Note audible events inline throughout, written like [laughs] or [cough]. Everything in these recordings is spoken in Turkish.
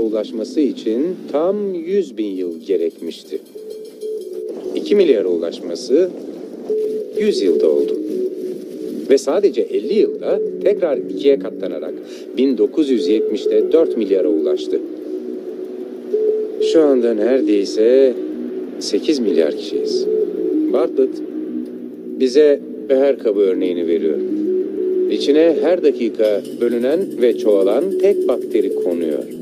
ulaşması için tam 100 bin yıl gerekmişti. 2 milyara ulaşması 100 yılda oldu. Ve sadece 50 yılda tekrar ikiye katlanarak 1970'te 4 milyara ulaştı. Şu anda neredeyse 8 milyar kişiyiz. Bartlett bize beher kabı örneğini veriyor. İçine her dakika bölünen ve çoğalan tek bakteri konuyor.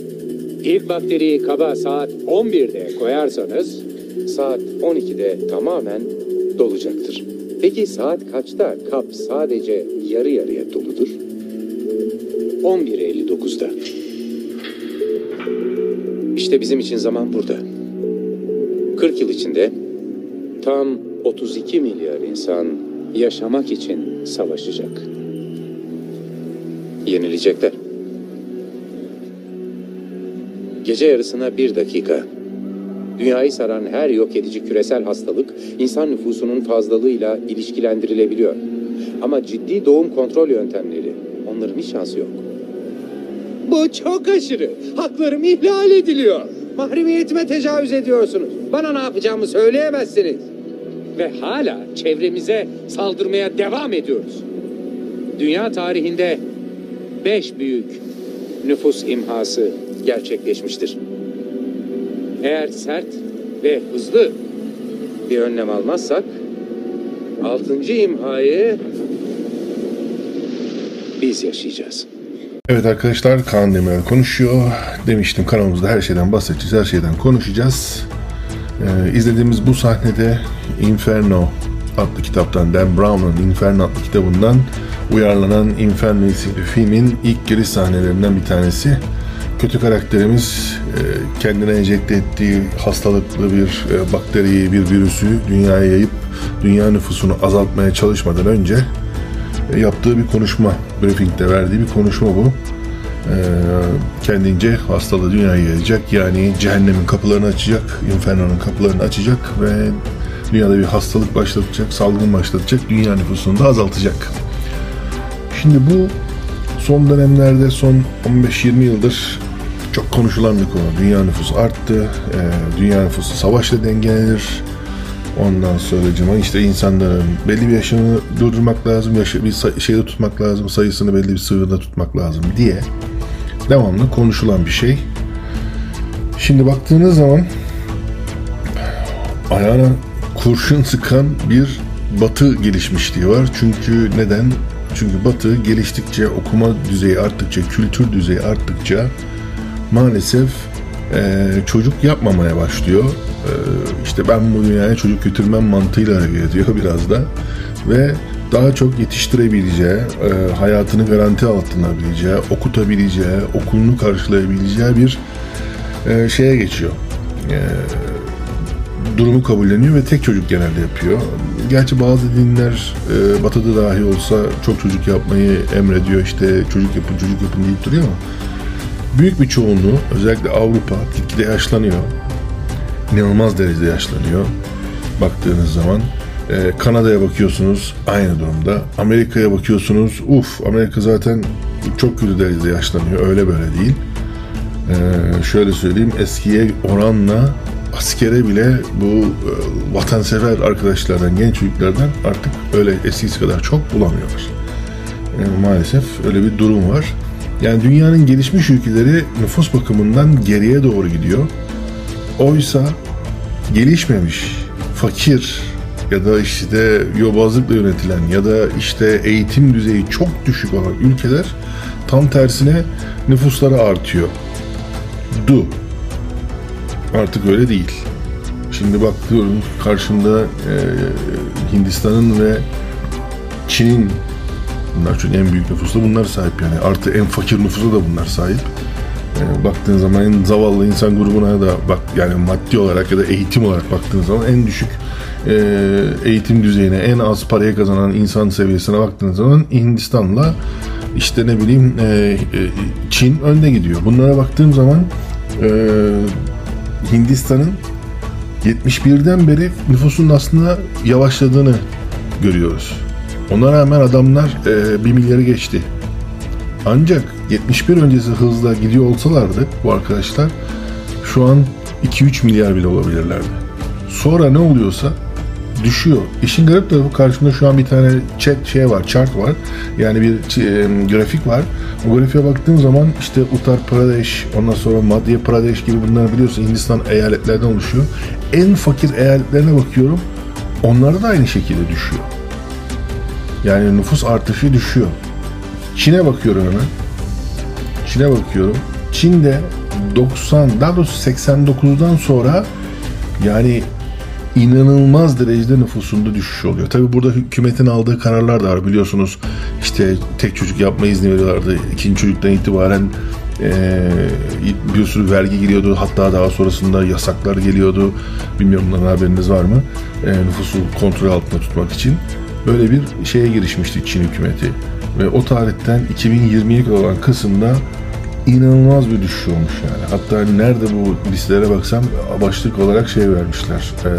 İlk bakteriyi kaba saat 11'de koyarsanız saat 12'de tamamen dolacaktır. Peki saat kaçta kap sadece yarı yarıya doludur? 11.59'da. İşte bizim için zaman burada. 40 yıl içinde tam 32 milyar insan yaşamak için savaşacak. Yenilecekler. Gece yarısına bir dakika. Dünyayı saran her yok edici küresel hastalık insan nüfusunun fazlalığıyla ilişkilendirilebiliyor. Ama ciddi doğum kontrol yöntemleri onların hiç şansı yok. Bu çok aşırı. Haklarım ihlal ediliyor. Mahremiyetime tecavüz ediyorsunuz. Bana ne yapacağımı söyleyemezsiniz. Ve hala çevremize saldırmaya devam ediyoruz. Dünya tarihinde beş büyük nüfus imhası gerçekleşmiştir. Eğer sert ve hızlı bir önlem almazsak altıncı imhayı biz yaşayacağız. Evet arkadaşlar Kaan Demirel konuşuyor. Demiştim kanalımızda her şeyden bahsedeceğiz, her şeyden konuşacağız. Ee, izlediğimiz bu sahnede Inferno adlı kitaptan, Dan Brown'un Inferno adlı kitabından uyarlanan Inferno isimli filmin ilk giriş sahnelerinden bir tanesi. Kötü karakterimiz e, kendine enjekte ettiği hastalıklı bir e, bakteriyi, bir virüsü dünyaya yayıp dünya nüfusunu azaltmaya çalışmadan önce e, yaptığı bir konuşma, briefingde verdiği bir konuşma bu. Kendince hastalığı dünyaya yayacak. Yani cehennemin kapılarını açacak, inferno'nun kapılarını açacak ve dünyada bir hastalık başlatacak, salgın başlatacak, dünya nüfusunu da azaltacak. Şimdi bu son dönemlerde, son 15-20 yıldır çok konuşulan bir konu. Dünya nüfusu arttı. E, dünya nüfusu savaşla dengelenir. Ondan sonra işte insanların belli bir yaşını durdurmak lazım, yaşı bir şeyde tutmak lazım, sayısını belli bir sınırda tutmak lazım diye devamlı konuşulan bir şey. Şimdi baktığınız zaman ayağına kurşun [laughs] sıkan bir batı gelişmişliği var. Çünkü neden? Çünkü batı geliştikçe, okuma düzeyi arttıkça, kültür düzeyi arttıkça maalesef e, çocuk yapmamaya başlıyor. E, işte ben bu dünyaya çocuk götürmem mantığıyla hareket ediyor [laughs] biraz da. Ve daha çok yetiştirebileceği, e, hayatını garanti altına alabileceği, okutabileceği, okulunu karşılayabileceği bir e, şeye geçiyor. E, durumu kabulleniyor ve tek çocuk genelde yapıyor. Gerçi bazı dinler e, batıda dahi olsa çok çocuk yapmayı emrediyor işte çocuk yapın çocuk yapın deyip duruyor ama büyük bir çoğunluğu özellikle Avrupa gitgide yaşlanıyor. İnanılmaz derecede yaşlanıyor baktığınız zaman. Ee, Kanada'ya bakıyorsunuz aynı durumda. Amerika'ya bakıyorsunuz uf Amerika zaten çok kötü derecede yaşlanıyor öyle böyle değil. Ee, şöyle söyleyeyim eskiye oranla askere bile bu e, vatansever arkadaşlardan, genç çocuklardan artık öyle eskisi kadar çok bulamıyorlar. Yani maalesef öyle bir durum var. Yani dünyanın gelişmiş ülkeleri nüfus bakımından geriye doğru gidiyor. Oysa gelişmemiş, fakir ya da işte yobazlıkla yönetilen ya da işte eğitim düzeyi çok düşük olan ülkeler tam tersine nüfusları artıyor. Du. Artık öyle değil. Şimdi bakıyorum karşımda e, Hindistan'ın ve Çin'in Bunlar çünkü en büyük nüfusla bunlar sahip yani. Artı en fakir nüfusa da bunlar sahip. Yani baktığın zaman en zavallı insan grubuna da bak yani maddi olarak ya da eğitim olarak baktığın zaman en düşük e, eğitim düzeyine en az paraya kazanan insan seviyesine baktığınız zaman Hindistan'la işte ne bileyim e, e, Çin önde gidiyor. Bunlara baktığım zaman e, Hindistan'ın 71'den beri nüfusun aslında yavaşladığını görüyoruz. Ona rağmen adamlar e, 1 milyarı geçti. Ancak 71 öncesi hızla gidiyor olsalardı bu arkadaşlar şu an 2-3 milyar bile olabilirlerdi. Sonra ne oluyorsa düşüyor. İşin garip tarafı karşımda şu an bir tane chat şey var, chart var. Yani bir e, grafik var. O grafiğe baktığım zaman işte Uttar Pradesh, ondan sonra Madhya Pradesh gibi bunlar biliyorsun Hindistan eyaletlerden oluşuyor. En fakir eyaletlerine bakıyorum. Onlarda da aynı şekilde düşüyor. Yani nüfus artışı düşüyor. Çin'e bakıyorum hemen. Çin'e bakıyorum. Çin'de 90 daha doğrusu 89'dan sonra yani inanılmaz derecede nüfusunda düşüş oluyor. Tabi burada hükümetin aldığı kararlar da var biliyorsunuz. İşte tek çocuk yapma izni veriyorlardı. İkinci çocuktan itibaren e, bir sürü vergi geliyordu. Hatta daha sonrasında yasaklar geliyordu. Bilmiyorum bundan haberiniz var mı? E, nüfusu kontrol altında tutmak için. Böyle bir şeye girişmişti Çin hükümeti. Ve o tarihten 2020'ye kadar olan kısımda inanılmaz bir düşüş olmuş yani. Hatta nerede bu listelere baksam başlık olarak şey vermişler. E,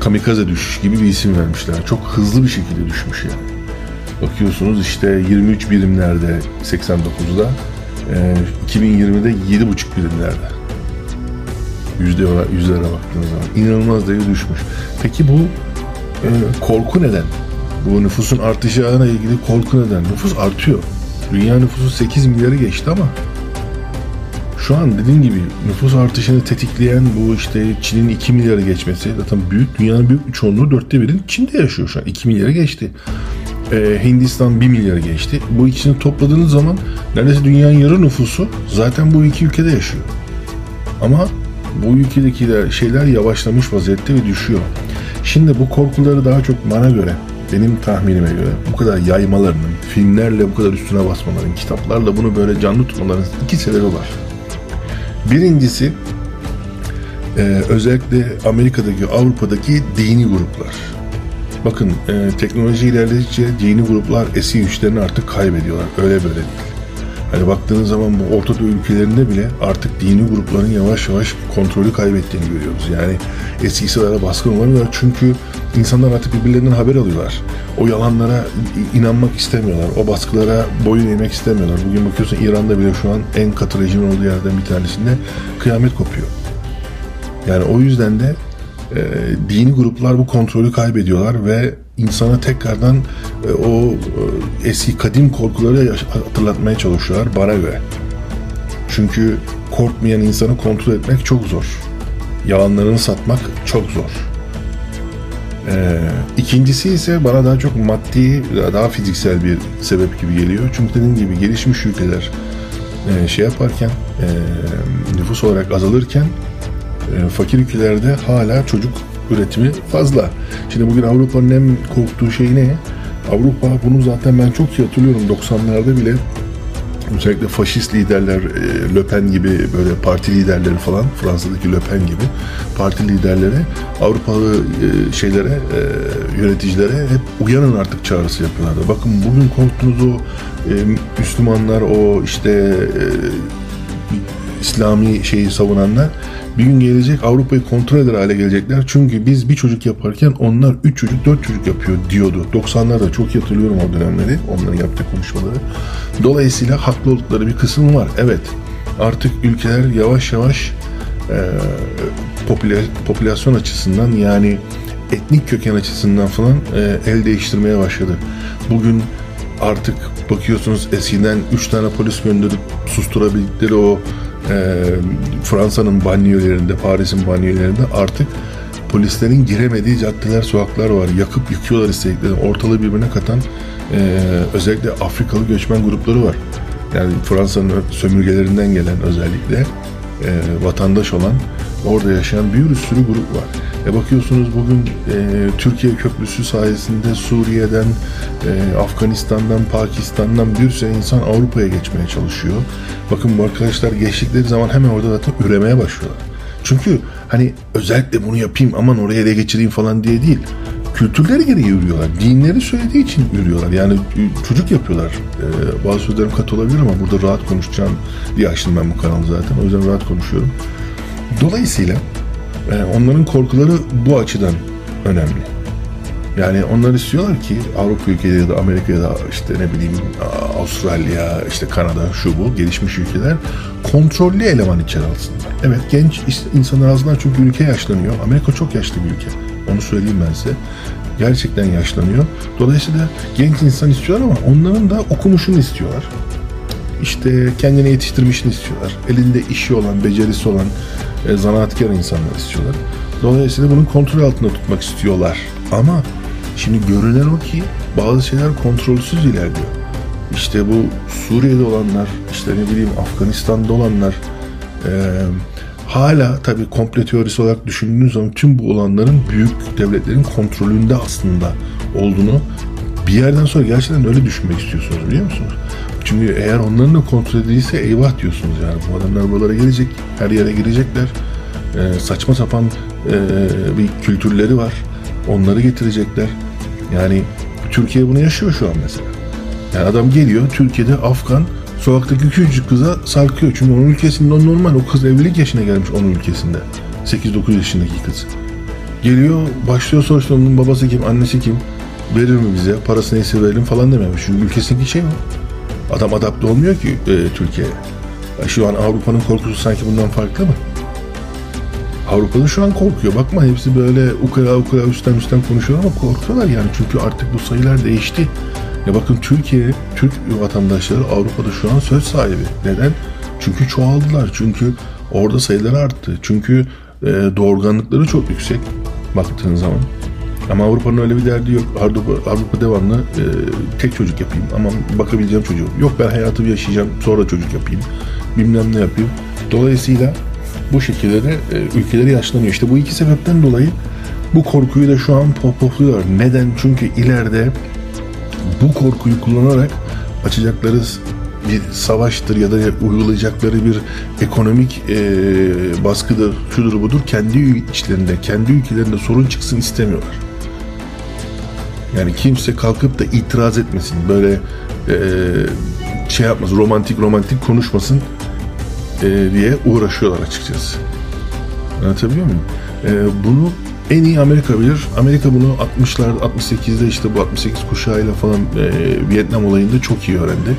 kamikaze düşüş gibi bir isim vermişler. Çok hızlı bir şekilde düşmüş yani. Bakıyorsunuz işte 23 birimlerde 89'da e, 2020'de 7,5 birimlerde. Yüzde, yüzlere baktığınız zaman inanılmaz derecede düşmüş. Peki bu korku neden? Bu nüfusun artışıyla ilgili korku neden? Nüfus artıyor. Dünya nüfusu 8 milyarı geçti ama şu an dediğim gibi nüfus artışını tetikleyen bu işte Çin'in 2 milyarı geçmesi zaten büyük dünyanın büyük bir çoğunluğu dörtte birin Çin'de yaşıyor şu an 2 milyarı geçti. Ee, Hindistan 1 milyarı geçti. Bu ikisini topladığınız zaman neredeyse dünyanın yarı nüfusu zaten bu iki ülkede yaşıyor. Ama bu ülkedeki şeyler yavaşlamış vaziyette ve düşüyor. Şimdi bu korkuları daha çok bana göre benim tahminime göre bu kadar yaymalarının, filmlerle bu kadar üstüne basmaların, kitaplarla bunu böyle canlı tutmaların iki sebebi var. Birincisi e, özellikle Amerika'daki, Avrupa'daki dini gruplar. Bakın e, teknoloji ilerledikçe dini gruplar eski güçlerini artık kaybediyorlar. Öyle böyle değil. Hani baktığınız zaman bu Orta Doğu ülkelerinde bile artık dini grupların yavaş yavaş kontrolü kaybettiğini görüyoruz. Yani eskisi kadar baskın olamıyorlar çünkü insanlar artık birbirlerinden haber alıyorlar. O yalanlara inanmak istemiyorlar. O baskılara boyun eğmek istemiyorlar. Bugün bakıyorsun İran'da bile şu an en katı rejimin olduğu yerden bir tanesinde kıyamet kopuyor. Yani o yüzden de e, dini gruplar bu kontrolü kaybediyorlar ve insana tekrardan e, o e, eski kadim korkuları hatırlatmaya çalışıyorlar bana göre. Çünkü korkmayan insanı kontrol etmek çok zor. Yalanlarını satmak çok zor. Ee, ikincisi ise bana daha çok maddi, daha fiziksel bir sebep gibi geliyor. Çünkü dediğim gibi gelişmiş ülkeler e, şey yaparken, e, nüfus olarak azalırken e, fakir ülkelerde hala çocuk üretimi fazla. Şimdi bugün Avrupa'nın en korktuğu şey ne? Avrupa bunu zaten ben çok iyi hatırlıyorum 90'larda bile özellikle faşist liderler e, Le Pen gibi böyle parti liderleri falan Fransa'daki Le Pen gibi parti liderleri Avrupalı e, şeylere e, yöneticilere hep uyanın artık çağrısı yapıyorlardı. Bakın bugün korktuğunuz o Müslümanlar o işte İslami şeyi savunanlar bir gün gelecek Avrupa'yı kontrol eder hale gelecekler. Çünkü biz bir çocuk yaparken onlar üç çocuk dört çocuk yapıyor diyordu. 90'larda çok hatırlıyorum o dönemleri. Onların yaptığı konuşmaları. Dolayısıyla haklı oldukları bir kısım var. Evet artık ülkeler yavaş yavaş e, popüler, popülasyon açısından yani etnik köken açısından falan e, el değiştirmeye başladı. Bugün artık bakıyorsunuz eskiden 3 tane polis gönderip susturabildikleri o e, Fransa'nın banyolarında, Paris'in banyolarında artık polislerin giremediği caddeler, sokaklar var. Yakıp yıkıyorlar istediklerini. Ortalığı birbirine katan e, özellikle Afrikalı göçmen grupları var. Yani Fransa'nın sömürgelerinden gelen özellikle e, vatandaş olan orada yaşayan bir sürü grup var. E bakıyorsunuz bugün e, Türkiye Köprüsü sayesinde Suriye'den, e, Afganistan'dan, Pakistan'dan bir sürü insan Avrupa'ya geçmeye çalışıyor. Bakın bu arkadaşlar geçtikleri zaman hemen orada zaten üremeye başlıyorlar. Çünkü hani özellikle bunu yapayım aman oraya ele geçireyim falan diye değil. Kültürleri gereği yürüyorlar. Dinleri söylediği için yürüyorlar. Yani çocuk yapıyorlar. Ee, bazı sözlerim katı olabilir ama burada rahat konuşacağım diye açtım ben bu kanalı zaten. O yüzden rahat konuşuyorum. Dolayısıyla e, onların korkuları bu açıdan önemli. Yani onlar istiyorlar ki Avrupa ülkeleri ya da Amerika ya da işte ne bileyim Avustralya, işte Kanada, şu bu gelişmiş ülkeler kontrollü eleman içeri alsınlar. Evet genç insanlar azından çünkü ülke yaşlanıyor. Amerika çok yaşlı bir ülke. Onu söyleyeyim ben size. Gerçekten yaşlanıyor. Dolayısıyla genç insan istiyorlar ama onların da okumuşunu istiyorlar. İşte kendini yetiştirmişini istiyorlar. Elinde işi olan, becerisi olan e, zanaatkar insanlar istiyorlar. Dolayısıyla bunun kontrol altında tutmak istiyorlar. Ama şimdi görünen o ki bazı şeyler kontrolsüz ilerliyor. İşte bu Suriye'de olanlar, işte ne bileyim Afganistan'da olanlar, e, hala tabii komple teorisi olarak düşündüğünüz zaman tüm bu olanların büyük devletlerin kontrolünde aslında olduğunu bir yerden sonra gerçekten öyle düşünmek istiyorsunuz biliyor musunuz? Çünkü eğer onların da kontrol edilirse eyvah diyorsunuz yani. Bu adamlar buralara gelecek, her yere girecekler. Ee, saçma sapan e, bir kültürleri var. Onları getirecekler. Yani Türkiye bunu yaşıyor şu an mesela. Yani adam geliyor Türkiye'de Afgan sokaktaki küçücük kıza sarkıyor. Çünkü onun ülkesinde o normal. O kız evlilik yaşına gelmiş onun ülkesinde. 8-9 yaşındaki kız. Geliyor başlıyor soruşturmanın babası kim, annesi kim, verir mi bize, parası neyse verelim falan dememiş. Çünkü ülkesindeki şey o. Adam adapte olmuyor ki e, Türkiye'ye. Şu an Avrupa'nın korkusu sanki bundan farklı mı? Avrupa'da şu an korkuyor. Bakma hepsi böyle ukala ukala üstten üstten konuşuyor ama korkuyorlar yani. Çünkü artık bu sayılar değişti. Ya bakın Türkiye, Türk vatandaşları Avrupa'da şu an söz sahibi. Neden? Çünkü çoğaldılar. Çünkü orada sayıları arttı. Çünkü e, doğurganlıkları çok yüksek baktığın zaman. Ama Avrupa'nın öyle bir derdi yok. Avrupa, Avrupa devamlı e, tek çocuk yapayım. Ama bakabileceğim çocuğum. Yok ben hayatımı yaşayacağım sonra çocuk yapayım. Bilmem ne yapayım. Dolayısıyla bu şekilde de e, ülkeleri yaşlanıyor. İşte bu iki sebepten dolayı bu korkuyu da şu an pohpohluyor. Neden? Çünkü ileride bu korkuyu kullanarak açacakları bir savaştır ya da uygulayacakları bir ekonomik e, baskıdır, şudur budur kendi içlerinde, kendi ülkelerinde sorun çıksın istemiyorlar. Yani kimse kalkıp da itiraz etmesin, böyle e, şey yapmasın, romantik romantik konuşmasın e, diye uğraşıyorlar açıkçası. Anlatabiliyor muyum? E, bunu en iyi Amerika bilir. Amerika bunu 60'lar 68'de işte bu 68 kuşağıyla falan e, Vietnam olayında çok iyi öğrendi.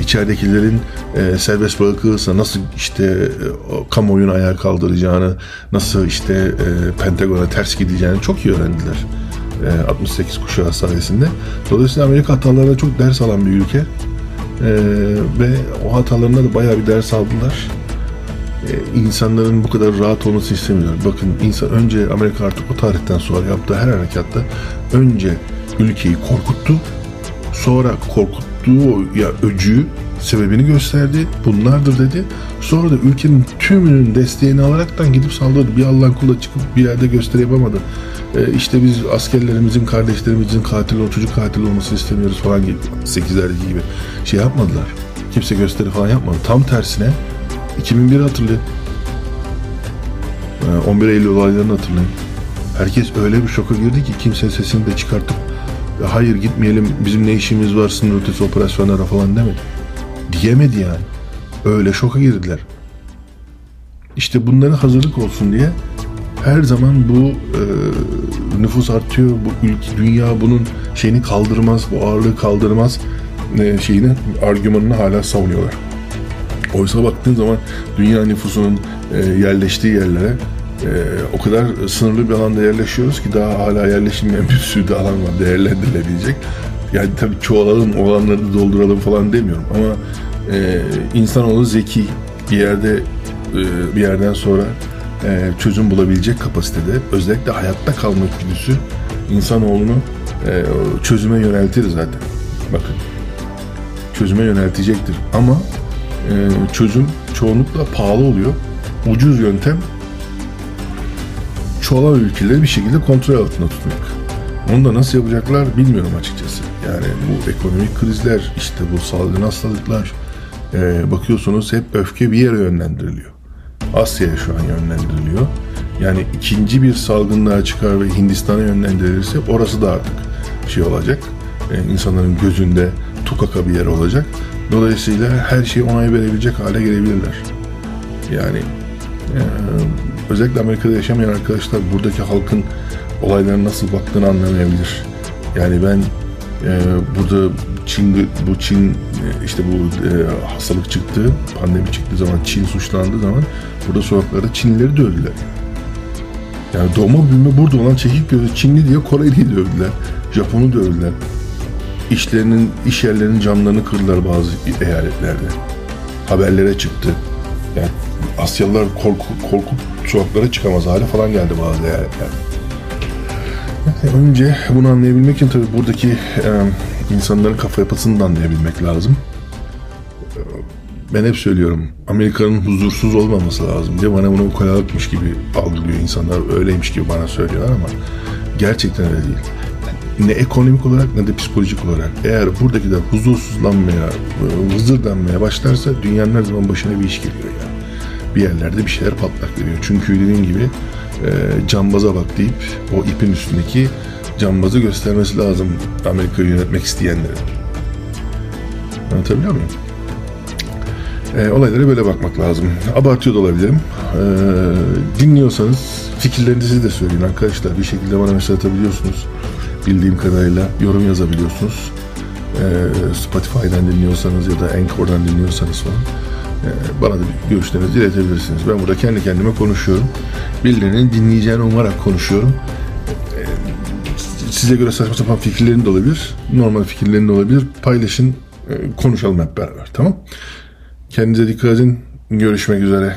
İçeridekilerin e, serbest bırakılırsa nasıl işte e, kamuoyunu ayağa kaldıracağını, nasıl işte e, Pentagon'a ters gideceğini çok iyi öğrendiler. E, 68 kuşağı sayesinde. Dolayısıyla Amerika hatalarına çok ders alan bir ülke. E, ve o hatalarında da bayağı bir ders aldılar e, insanların bu kadar rahat olmasını istemiyorlar. Bakın insan önce Amerika artık o tarihten sonra yaptığı her harekatta önce ülkeyi korkuttu. Sonra korkuttuğu ya öcüğü sebebini gösterdi. Bunlardır dedi. Sonra da ülkenin tümünün desteğini alaraktan gidip saldırdı. Bir Allah'ın kulu çıkıp bir yerde gösteri yapamadı. Ee, işte biz askerlerimizin, kardeşlerimizin katil, o çocuk katil olmasını istemiyoruz falan gibi. 8'lerdeki gibi şey yapmadılar. Kimse gösteri falan yapmadı. Tam tersine 2001 hatırlayın. 11 Eylül olaylarını hatırlayın. Herkes öyle bir şoka girdi ki kimse sesini de çıkartıp hayır gitmeyelim bizim ne işimiz var sınır ötesi operasyonlara falan demedi. Diyemedi yani. Öyle şoka girdiler. İşte bunlara hazırlık olsun diye her zaman bu e, nüfus artıyor, bu ülke, dünya bunun şeyini kaldırmaz, bu ağırlığı kaldırmaz e, şeyini, argümanını hala savunuyorlar. Oysa baktığın zaman dünya nüfusunun e, yerleştiği yerlere e, o kadar sınırlı bir alanda yerleşiyoruz ki daha hala yerleşilmeyen bir sürü de alan var değerlendirilebilecek. Yani tabii çoğalalım, olanları dolduralım falan demiyorum ama e, insanoğlu zeki bir yerde e, bir yerden sonra e, çözüm bulabilecek kapasitede özellikle hayatta kalma güdüsü insanoğlunu e, çözüme yöneltir zaten. Bakın çözüme yöneltecektir ama e, çözüm çoğunlukla pahalı oluyor. Ucuz yöntem çoğalan ülkeleri bir şekilde kontrol altında tutmak. Onu da nasıl yapacaklar bilmiyorum açıkçası. Yani bu ekonomik krizler, işte bu salgın hastalıklar e, bakıyorsunuz hep öfke bir yere yönlendiriliyor. Asya'ya şu an yönlendiriliyor. Yani ikinci bir salgın daha çıkar ve Hindistan'a yönlendirilirse orası da artık şey olacak. E, insanların gözünde tukaka bir yer olacak. Dolayısıyla her şeyi onay verebilecek hale gelebilirler. Yani e, özellikle Amerika'da yaşamayan arkadaşlar buradaki halkın olaylara nasıl baktığını anlamayabilir. Yani ben e, burada Çin bu Çin e, işte bu e, hastalık çıktı, pandemi çıktığı zaman Çin suçlandığı zaman burada sokaklarda Çinlileri dövdüler. Yani doğma büyüme burada olan çekik gözlü Çinli diye Koreli'yi dövdüler. Japon'u dövdüler. İşlerinin, iş yerlerinin camlarını kırdılar bazı eyaletlerde. Haberlere çıktı. Yani Asyalılar korku, korkup sokaklara çıkamaz hale falan geldi bazı eyaletlerde. Önce bunu anlayabilmek için tabii buradaki e, insanların kafa yapısını da anlayabilmek lazım. Ben hep söylüyorum Amerika'nın huzursuz olmaması lazım diye bana bunu ukalalıkmış gibi algılıyor insanlar. Öyleymiş gibi bana söylüyorlar ama gerçekten öyle değil. Ne ekonomik olarak ne de psikolojik olarak. Eğer buradakiler huzursuzlanmaya, vızırdanmaya başlarsa dünyanın her zaman başına bir iş geliyor ya. Bir yerlerde bir şeyler patlak veriyor. Çünkü dediğim gibi e, cambaza bak deyip o ipin üstündeki cambazı göstermesi lazım Amerika'yı yönetmek isteyenlerin. Anlatabiliyor muyum? E, olaylara böyle bakmak lazım. Abartıyor da olabilirim. E, dinliyorsanız fikirlerinizi de söyleyin arkadaşlar. Bir şekilde bana mesaj atabiliyorsunuz. Bildiğim kadarıyla yorum yazabiliyorsunuz. E, Spotify'dan dinliyorsanız ya da Anchor'dan dinliyorsanız falan. E, bana da görüşlerinizi iletebilirsiniz. Ben burada kendi kendime konuşuyorum. Birilerinin dinleyeceğini umarak konuşuyorum. E, size göre saçma sapan fikirlerin de olabilir. Normal fikirlerin de olabilir. Paylaşın, e, konuşalım hep beraber. Tamam? Kendinize dikkat edin. Görüşmek üzere.